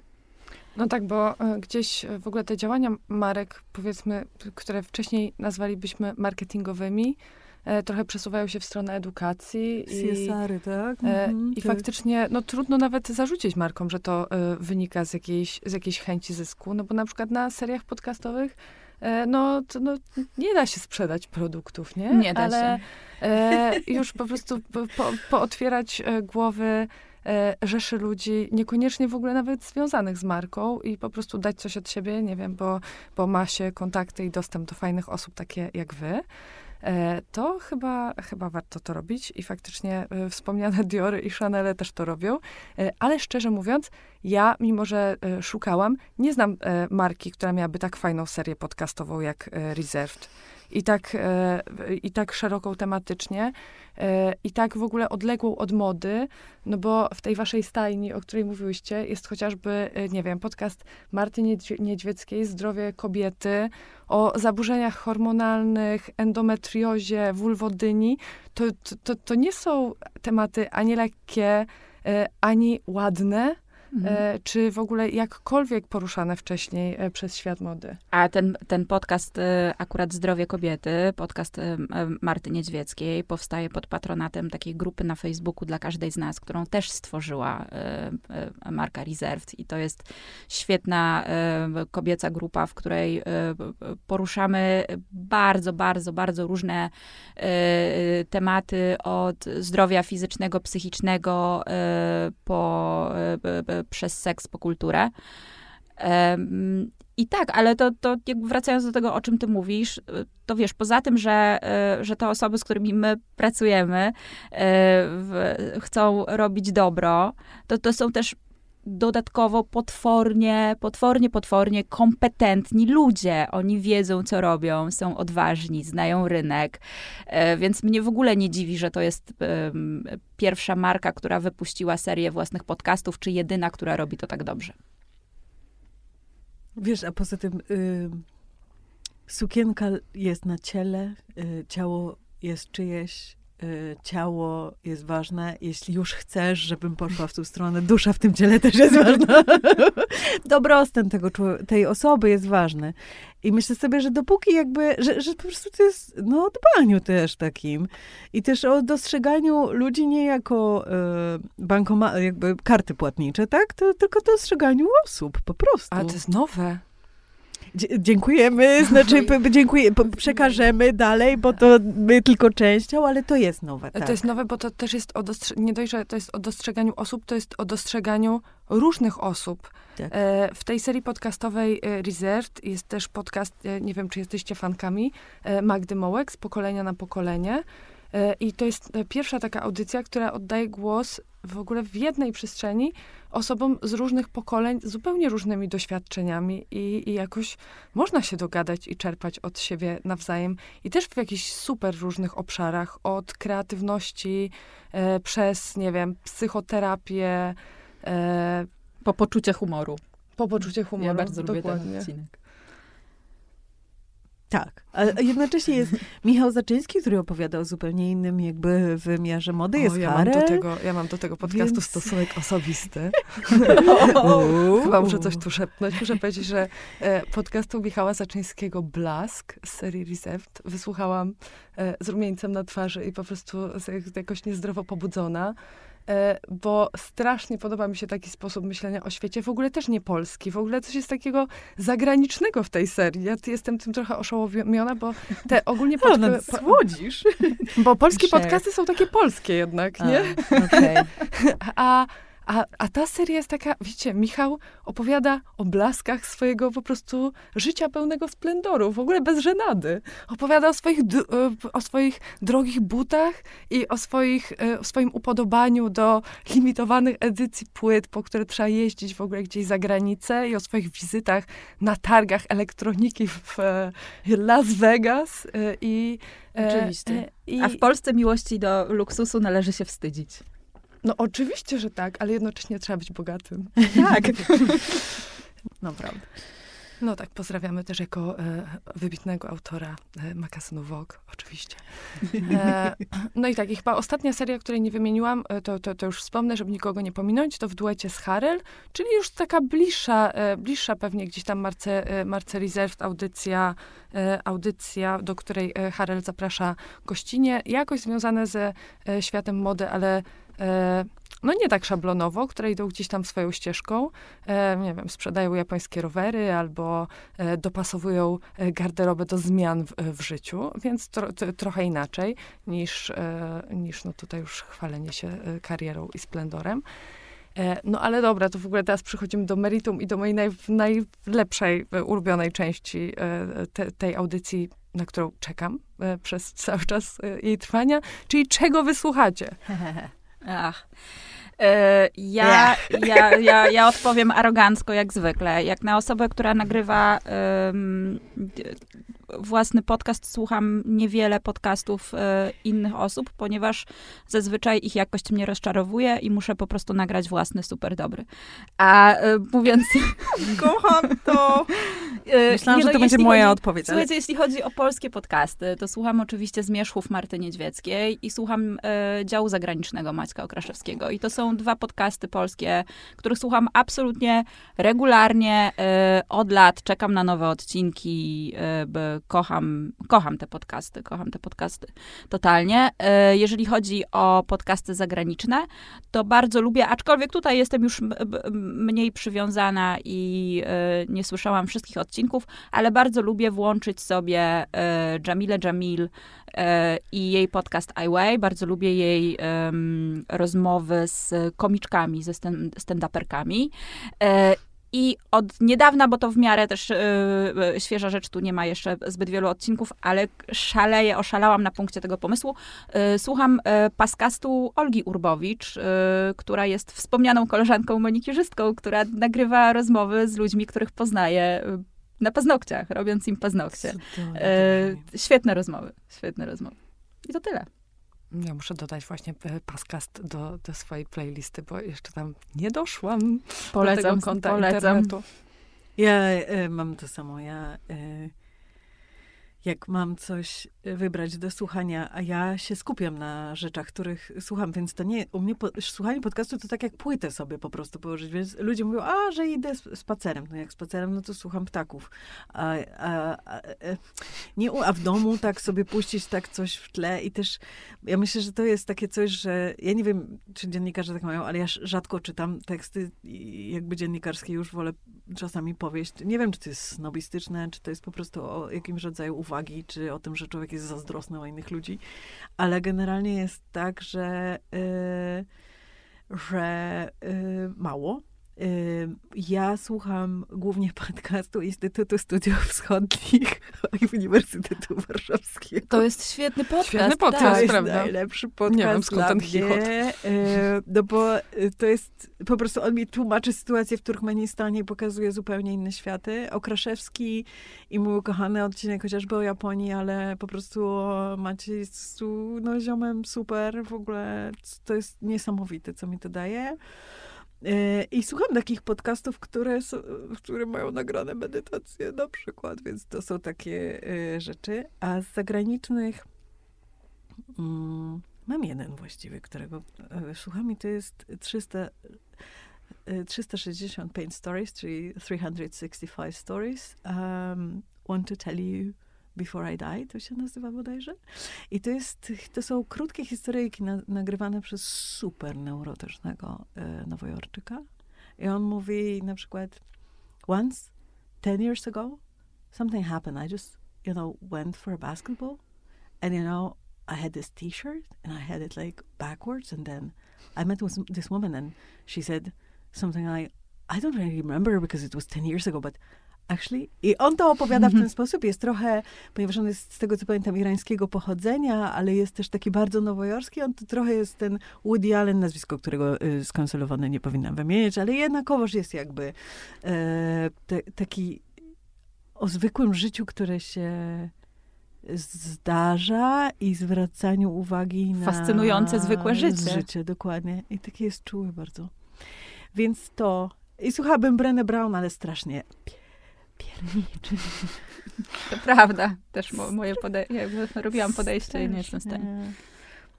No tak, bo e, gdzieś w ogóle te działania marek, powiedzmy, które wcześniej nazwalibyśmy marketingowymi, E, trochę przesuwają się w stronę edukacji. CSR-y, tak? E, mhm, I tak. faktycznie, no trudno nawet zarzucić markom, że to e, wynika z jakiejś, z jakiejś chęci zysku, no bo na przykład na seriach podcastowych no, to, no, nie da się sprzedać produktów, nie? Nie da Ale, się. E, już po prostu po, pootwierać głowy e, rzeszy ludzi, niekoniecznie w ogóle nawet związanych z marką i po prostu dać coś od siebie, nie wiem, bo, bo ma się kontakty i dostęp do fajnych osób, takie jak wy. E, to chyba, chyba warto to robić i faktycznie e, wspomniane Diory i Chanel też to robią, e, ale szczerze mówiąc, ja, mimo że szukałam, nie znam marki, która miałaby tak fajną serię podcastową jak Reserved i tak, e, i tak szeroką tematycznie e, i tak w ogóle odległą od mody, no bo w tej waszej stajni, o której mówiłyście, jest chociażby, e, nie wiem, podcast Marty Niedźwieckiej, Zdrowie kobiety, o zaburzeniach hormonalnych, endometriozie, wulwodyni. To, to, to nie są tematy ani lekkie, ani ładne, Mhm. E, czy w ogóle jakkolwiek poruszane wcześniej e, przez świat mody. A ten, ten podcast e, akurat Zdrowie Kobiety, podcast Marty Niedźwieckiej, powstaje pod patronatem takiej grupy na Facebooku dla każdej z nas, którą też stworzyła marka Reserved i to jest świetna kobieca grupa, w której poruszamy bardzo, bardzo, bardzo różne tematy od zdrowia fizycznego, psychicznego po przez seks po kulturę. I tak, ale to, to wracając do tego, o czym ty mówisz, to wiesz, poza tym, że, e, że te osoby, z którymi my pracujemy, w, chcą robić dobro, to to są też dodatkowo potwornie, potwornie, potwornie kompetentni ludzie. Oni wiedzą, co robią, są odważni, znają rynek, e, więc mnie w ogóle nie dziwi, że to jest pierwsza marka, która wypuściła serię własnych podcastów, czy jedyna, która robi to tak dobrze. Wiesz, a poza tym y, sukienka jest na ciele, y, ciało jest czyjeś, ciało jest ważne. Jeśli już chcesz, żebym poszła w tą stronę, dusza w tym ciele też jest ważna. Dobrostan tego, tej osoby jest ważny. I myślę sobie, że dopóki jakby, że, że po prostu to jest, no, o dbaniu też takim. I też o dostrzeganiu ludzi nie jako e, bankoma, jakby karty płatnicze, tak? To tylko dostrzeganiu osób, po prostu. Ale to jest nowe. Dziękujemy, znaczy p- dziękuję, przekażemy dalej, bo to my tylko częścią, ale to jest nowe, tak. To jest nowe, bo to też jest o dostrze- nie dość, że to jest o dostrzeganiu osób, to jest o dostrzeganiu różnych osób. Tak. E, w tej serii podcastowej e, Reserved jest też podcast, e, nie wiem, czy jesteście fankami, e, Magdy Mołek z pokolenia na pokolenie. E, I to jest e, pierwsza taka audycja, która oddaje głos w ogóle w jednej przestrzeni osobom z różnych pokoleń, z zupełnie różnymi doświadczeniami i, i jakoś można się dogadać i czerpać od siebie nawzajem. I też w jakichś super różnych obszarach, od kreatywności e, przez, nie wiem, psychoterapię, e, Po poczucie humoru. po poczucie humoru. Ja bardzo lubię Dokładnie. ten odcinek. Tak, a jednocześnie jest Michał Zaczyński, który opowiada o zupełnie innym jakby wymiarze mody, jest o, ja, mam do tego, ja mam do tego podcastu więc- stosunek osobisty. Chyba muszę coś tu szepnąć. Muszę powiedzieć, że e, podcastu Michała Zaczyńskiego Blask z serii Reserved wysłuchałam e, z rumieńcem na twarzy i po prostu jakoś niezdrowo pobudzona. E, bo strasznie podoba mi się taki sposób myślenia o świecie, w ogóle też nie polski, w ogóle coś jest takiego zagranicznego w tej serii. Ja jestem tym trochę oszołomiona, bo te ogólnie O, no, po, słodzisz. bo polskie podcasty są takie polskie jednak, nie? A, Okej. A, a, a ta seria jest taka, wiecie, Michał opowiada o blaskach swojego po prostu życia pełnego splendoru, w ogóle bez żenady. Opowiada o swoich, o swoich drogich butach i o, swoich, e, o swoim upodobaniu do limitowanych edycji płyt, po które trzeba jeździć w ogóle gdzieś za granicę i o swoich wizytach na targach elektroniki w e, Las Vegas. e, I, Oczywiście. I, A w Polsce miłości do luksusu należy się wstydzić. No oczywiście, że tak, ale jednocześnie trzeba być bogatym. Tak. Naprawdę. No tak, pozdrawiamy też jako e, wybitnego autora e, magazynu Vogue, oczywiście. E, no i tak, i chyba ostatnia seria, której nie wymieniłam, e, to, to, to już wspomnę, żeby nikogo nie pominąć, to w duecie z Harel, czyli już taka bliższa, e, bliższa pewnie gdzieś tam Marce, e, Marce Reserved audycja, audycja, do której Harel zaprasza gościnie, jakoś związane ze światem mody, ale no nie tak szablonowo, które idą gdzieś tam swoją ścieżką. E, nie wiem, sprzedają japońskie rowery albo e, dopasowują e, garderobę do zmian w, w życiu, więc tro, t, trochę inaczej niż, e, niż no tutaj już chwalenie się e, karierą i splendorem. E, no ale dobra, to w ogóle teraz przechodzimy do meritum i do mojej naj, najlepszej, e, ulubionej części e, te, tej audycji, na którą czekam e, przez cały czas e, jej trwania, czyli czego wysłuchacie? Ach. E, Ja, ja, ja, ja odpowiem arogancko, jak zwykle. Jak na osobę, która nagrywa własny podcast, słucham niewiele podcastów e, innych osób, ponieważ zazwyczaj ich jakość mnie rozczarowuje i muszę po prostu nagrać własny, super dobry. A e, mówiąc... Kocham to. E, Myślałam, nie, że no, to będzie jeśli moja chodzi- odpowiedź, ale Słuchajcie, jeśli chodzi o polskie podcasty, to słucham oczywiście Zmierzchów Marty Niedźwieckiej i słucham e, działu zagranicznego Maćka Okraszewskiego. I to są dwa podcasty polskie, których słucham absolutnie regularnie e, od lat. Czekam na nowe odcinki, e, kocham, kocham te podcasty, kocham te podcasty totalnie. E, jeżeli chodzi o podcasty zagraniczne, to bardzo lubię, aczkolwiek tutaj jestem już mniej przywiązana i e, nie słyszałam wszystkich odcinków, ale bardzo lubię włączyć sobie e, Jamilę Jamil e, i jej podcast I Way. Bardzo lubię jej rozmowy z komiczkami, ze stand-uperkami. E, i od niedawna, bo to w miarę też e, świeża rzecz, tu nie ma jeszcze zbyt wielu odcinków, ale szaleję, oszalałam na punkcie tego pomysłu. E, słucham e, paskastu Olgi Urbowicz, e, która jest wspomnianą koleżanką manikirzystką, która nagrywa rozmowy z ludźmi, których poznaje na paznokciach, robiąc im paznokcie. Cudownie E, świetne rozmowy, świetne rozmowy. I to tyle. Ja muszę dodać właśnie e, podcast do, do swojej playlisty, bo jeszcze tam nie doszłam do Polecam, tego konta polecam. internetu. Ja e, mam to samo. Ja, e, jak mam coś wybrać do słuchania, a ja się skupiam na rzeczach, których słucham, więc to nie, u mnie po, słuchanie podcastu to tak jak płytę sobie po prostu położyć, więc ludzie mówią, a, że idę spacerem. No jak spacerem, no to słucham ptaków. A, a, a, e, nie, a w domu tak sobie puścić tak coś w tle i też ja myślę, że to jest takie coś, że ja nie wiem, czy dziennikarze tak mają, ale ja rzadko czytam teksty jakby dziennikarskie, już wolę czasami powieść. Nie wiem, czy to jest snobistyczne, czy to jest po prostu o jakimś rodzaju uwagi, czy o tym, że człowiek jest zazdrosny o innych ludzi, ale generalnie jest tak, że, yy, że yy, mało ja słucham głównie podcastu Instytutu Studiów Wschodnich Uniwersytetu Warszawskiego. To jest świetny podcast. Świetny podcast, tak. to prawda? jest najlepszy podcast Nie wiem, skąd ten chichot. No bo y, to jest, po prostu on mi tłumaczy sytuację w Turkmenistanie i pokazuje zupełnie inne światy. Okraszewski i mój ukochany odcinek chociażby o Japonii, ale po prostu macie jest no ziomem super, w ogóle to jest niesamowite, co mi to daje. I słucham takich podcastów, które, są, które mają nagrane medytacje na przykład, więc to są takie e, rzeczy. A z zagranicznych mm, mam jeden właściwy, którego e, słucham i to jest 300, 365 e, stories, czyli 365 stories. Um, want to tell you Before I Die, to się nazywa bodajże. I to, jest, to są krótkie historyjki na, nagrywane przez super neurotycznego e, Nowojorczyka. I on mówi na przykład, once, ten years ago, something happened. I just, you know, went for a basketball and, you know, I had this t-shirt and I had it like backwards and then I met with this woman and she said something like, I don't really remember because it was 10 years ago, but Actually. I on to opowiada w ten sposób. Jest trochę, ponieważ on jest z tego co pamiętam irańskiego pochodzenia, ale jest też taki bardzo nowojorski. On to trochę jest ten Woody Allen, nazwisko którego y, nie powinnam wymienić, ale jednakowoż jest jakby e, te, taki o zwykłym życiu, które się zdarza i zwracaniu uwagi na... Fascynujące zwykłe życie. Życie, dokładnie. I takie jest czuły bardzo. Więc to... I słuchałabym Brené Brown, ale strasznie pierniczy. To prawda. Też moje podejście, robiłam podejście i nie jestem w stanie.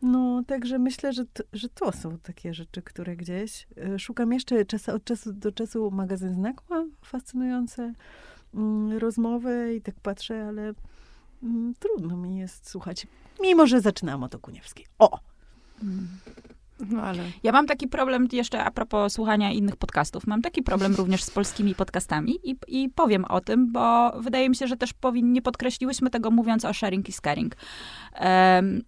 No, także myślę, że to, że to są takie rzeczy, które gdzieś. E, szukam jeszcze czas, od czasu do czasu magazyn Znak ma fascynujące mm, rozmowy i tak patrzę, ale mm, trudno mi jest słuchać. Mimo, że zaczynam od Okuniewskiej. O! Mm. No ale... Ja mam taki problem jeszcze a propos słuchania innych podcastów. Mam taki problem również z polskimi podcastami i, i powiem o tym, bo wydaje mi się, że też powinni, nie podkreśliłyśmy tego mówiąc o sharing i scaring. Um,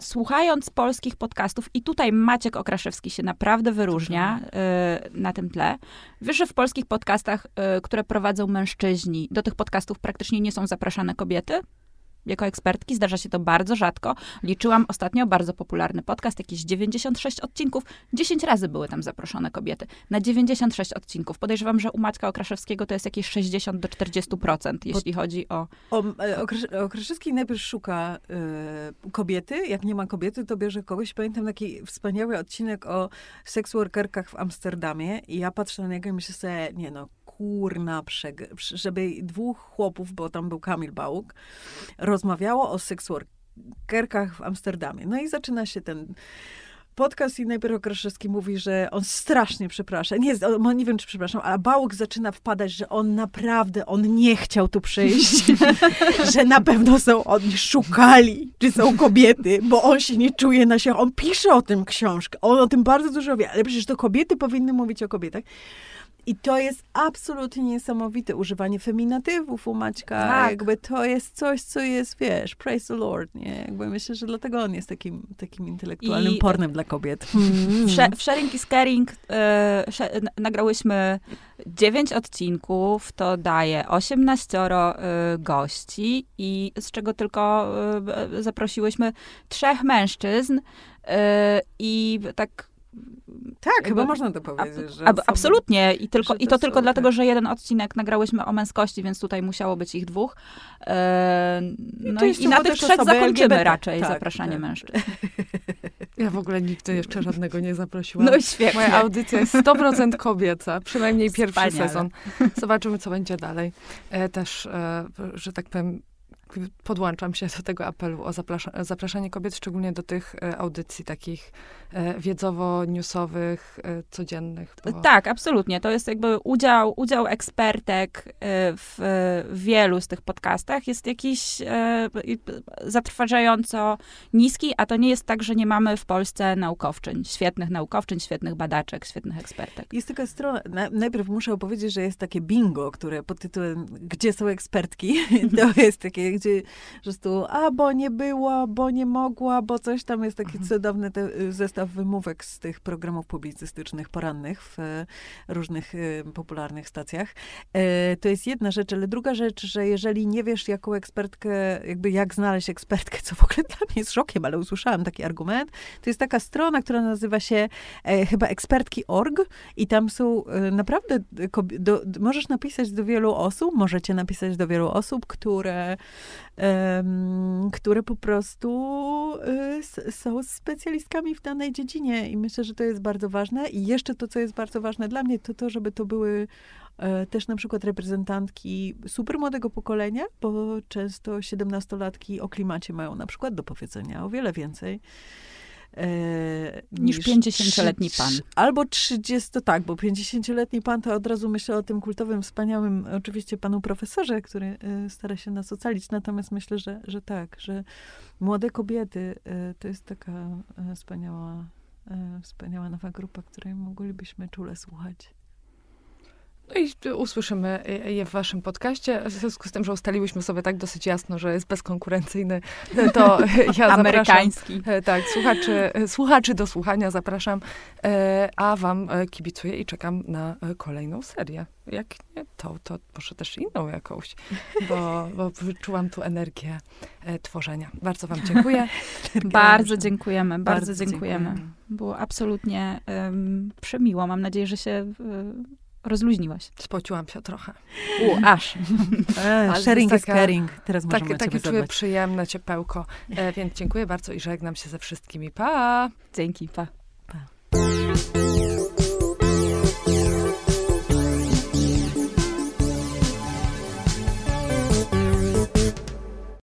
słuchając polskich podcastów, i tutaj Maciek Okraszewski się naprawdę wyróżnia y, na tym tle, wiesz, że w polskich podcastach, y, które prowadzą mężczyźni, do tych podcastów praktycznie nie są zapraszane kobiety? Jako ekspertki. Zdarza się to bardzo rzadko. Liczyłam ostatnio bardzo popularny podcast, jakieś 96 odcinków. 10 razy były tam zaproszone kobiety. Na 96 odcinków. Podejrzewam, że u Maćka Okraszewskiego to jest jakieś 60 do 40%, jeśli chodzi o... o e, Okraszewski najpierw szuka y, kobiety. Jak nie ma kobiety, to bierze kogoś. Pamiętam taki wspaniały odcinek o seksworkerkach w Amsterdamie i ja patrzę na niego i myślę sobie, nie no, kurna, żeby dwóch chłopów, bo tam był Kamil Bałuk, rozmawiało o seksworkerkach w Amsterdamie. No i zaczyna się ten podcast i najpierw Okraszewski mówi, że on strasznie przeprasza. Nie, on, nie wiem, czy przepraszam, ale Bałuk zaczyna wpadać, że on naprawdę, on nie chciał tu przyjść. że na pewno są, oni szukali, czy są kobiety, bo on się nie czuje na siebie. On pisze o tym książkę, on o tym bardzo dużo wie, ale przecież to kobiety powinny mówić o kobietach. I to jest absolutnie niesamowite używanie feminatywów u Maćka. Tak. Jakby to jest coś, co jest, wiesz, praise the Lord, nie? Jakby myślę, że dlatego on jest takim, takim intelektualnym I, pornem dla kobiet. W, w Sharing is Caring e, nagrałyśmy dziewięć odcinków, to daje 18 e, gości i z czego tylko e, zaprosiłyśmy trzech mężczyzn i tak tak, chyba można to powiedzieć. Że ab, absolutnie. I, tylko, i to, to tylko tak. dlatego, że jeden odcinek nagrałyśmy o męskości, więc tutaj musiało być ich dwóch. E, no i, i na tych trzech zakończymy LGBT. raczej tak, zapraszanie tak. mężczyzn. Ja w ogóle nigdy jeszcze żadnego nie zaprosiłam. No świetnie. Moja audycja jest 100% kobieca, przynajmniej pierwszy Wspaniale. sezon. Zobaczymy, co będzie dalej. E, też, e, że tak powiem, podłączam się do tego apelu o zapraszanie kobiet, szczególnie do tych e, audycji takich wiedzowo-newsowych, e, codziennych. Bo... Tak, absolutnie. To jest jakby udział, udział ekspertek e, w, wielu z tych podcastach jest jakiś e, zatrważająco niski, a to nie jest tak, że nie mamy w Polsce naukowczyń, świetnych naukowczyń, świetnych badaczek, świetnych ekspertek. Jest taka strona, na, najpierw muszę opowiedzieć, że jest takie bingo, które pod tytułem Gdzie są ekspertki? To jest takie, gdzie po prostu, a bo nie było, bo nie mogła, bo coś tam jest taki mhm. cudowny te, wymówek z tych programów publicystycznych porannych w e, różnych e, popularnych stacjach. E, to jest jedna rzecz, ale druga rzecz, że jeżeli nie wiesz, jaką ekspertkę, jakby jak znaleźć ekspertkę, co w ogóle dla mnie jest szokiem, ale usłyszałam taki argument, to jest taka strona, która nazywa się chyba ekspertki.org i tam są naprawdę, do, możesz napisać do wielu osób, możecie napisać do wielu osób, które które po prostu y, są specjalistkami w danej dziedzinie i myślę, że to jest bardzo ważne. I jeszcze to, co jest bardzo ważne dla mnie, to to, żeby to były e, też na przykład reprezentantki super młodego pokolenia, bo często 17-latki o klimacie mają na przykład do powiedzenia o wiele więcej. E, niż, niż 50-letni pan. Albo 30, tak, bo 50-letni pan to od razu myślę o tym kultowym, wspaniałym, oczywiście panu profesorze, który e, stara się nas ocalić. Natomiast myślę, że, że tak, że młode kobiety e, to jest taka wspaniała, wspaniała nowa grupa, której moglibyśmy czule słuchać. No i usłyszymy je w waszym podcaście. W związku z tym, że ustaliłyśmy sobie tak dosyć jasno, że jest bezkonkurencyjny, to ja Amerykański. Zapraszam, tak, słuchaczy, słuchaczy do słuchania zapraszam, e, a wam e, kibicuję i czekam na e, kolejną serię. Jak nie to, to może też inną jakąś, bo, bo wyczułam tu energię tworzenia. Bardzo wam dziękuję. bardzo dziękujemy, bardzo, bardzo dziękujemy. dziękujemy. Było absolutnie um, przemiło. Mam nadzieję, że się rozluźniłaś. Spociłam się trochę. U, aż. E, sharing is caring. Teraz tak, możemy Takie czuję przyjemne ciepełko. E, więc dziękuję bardzo i żegnam się ze wszystkimi. Pa! Dzięki, pa. pa.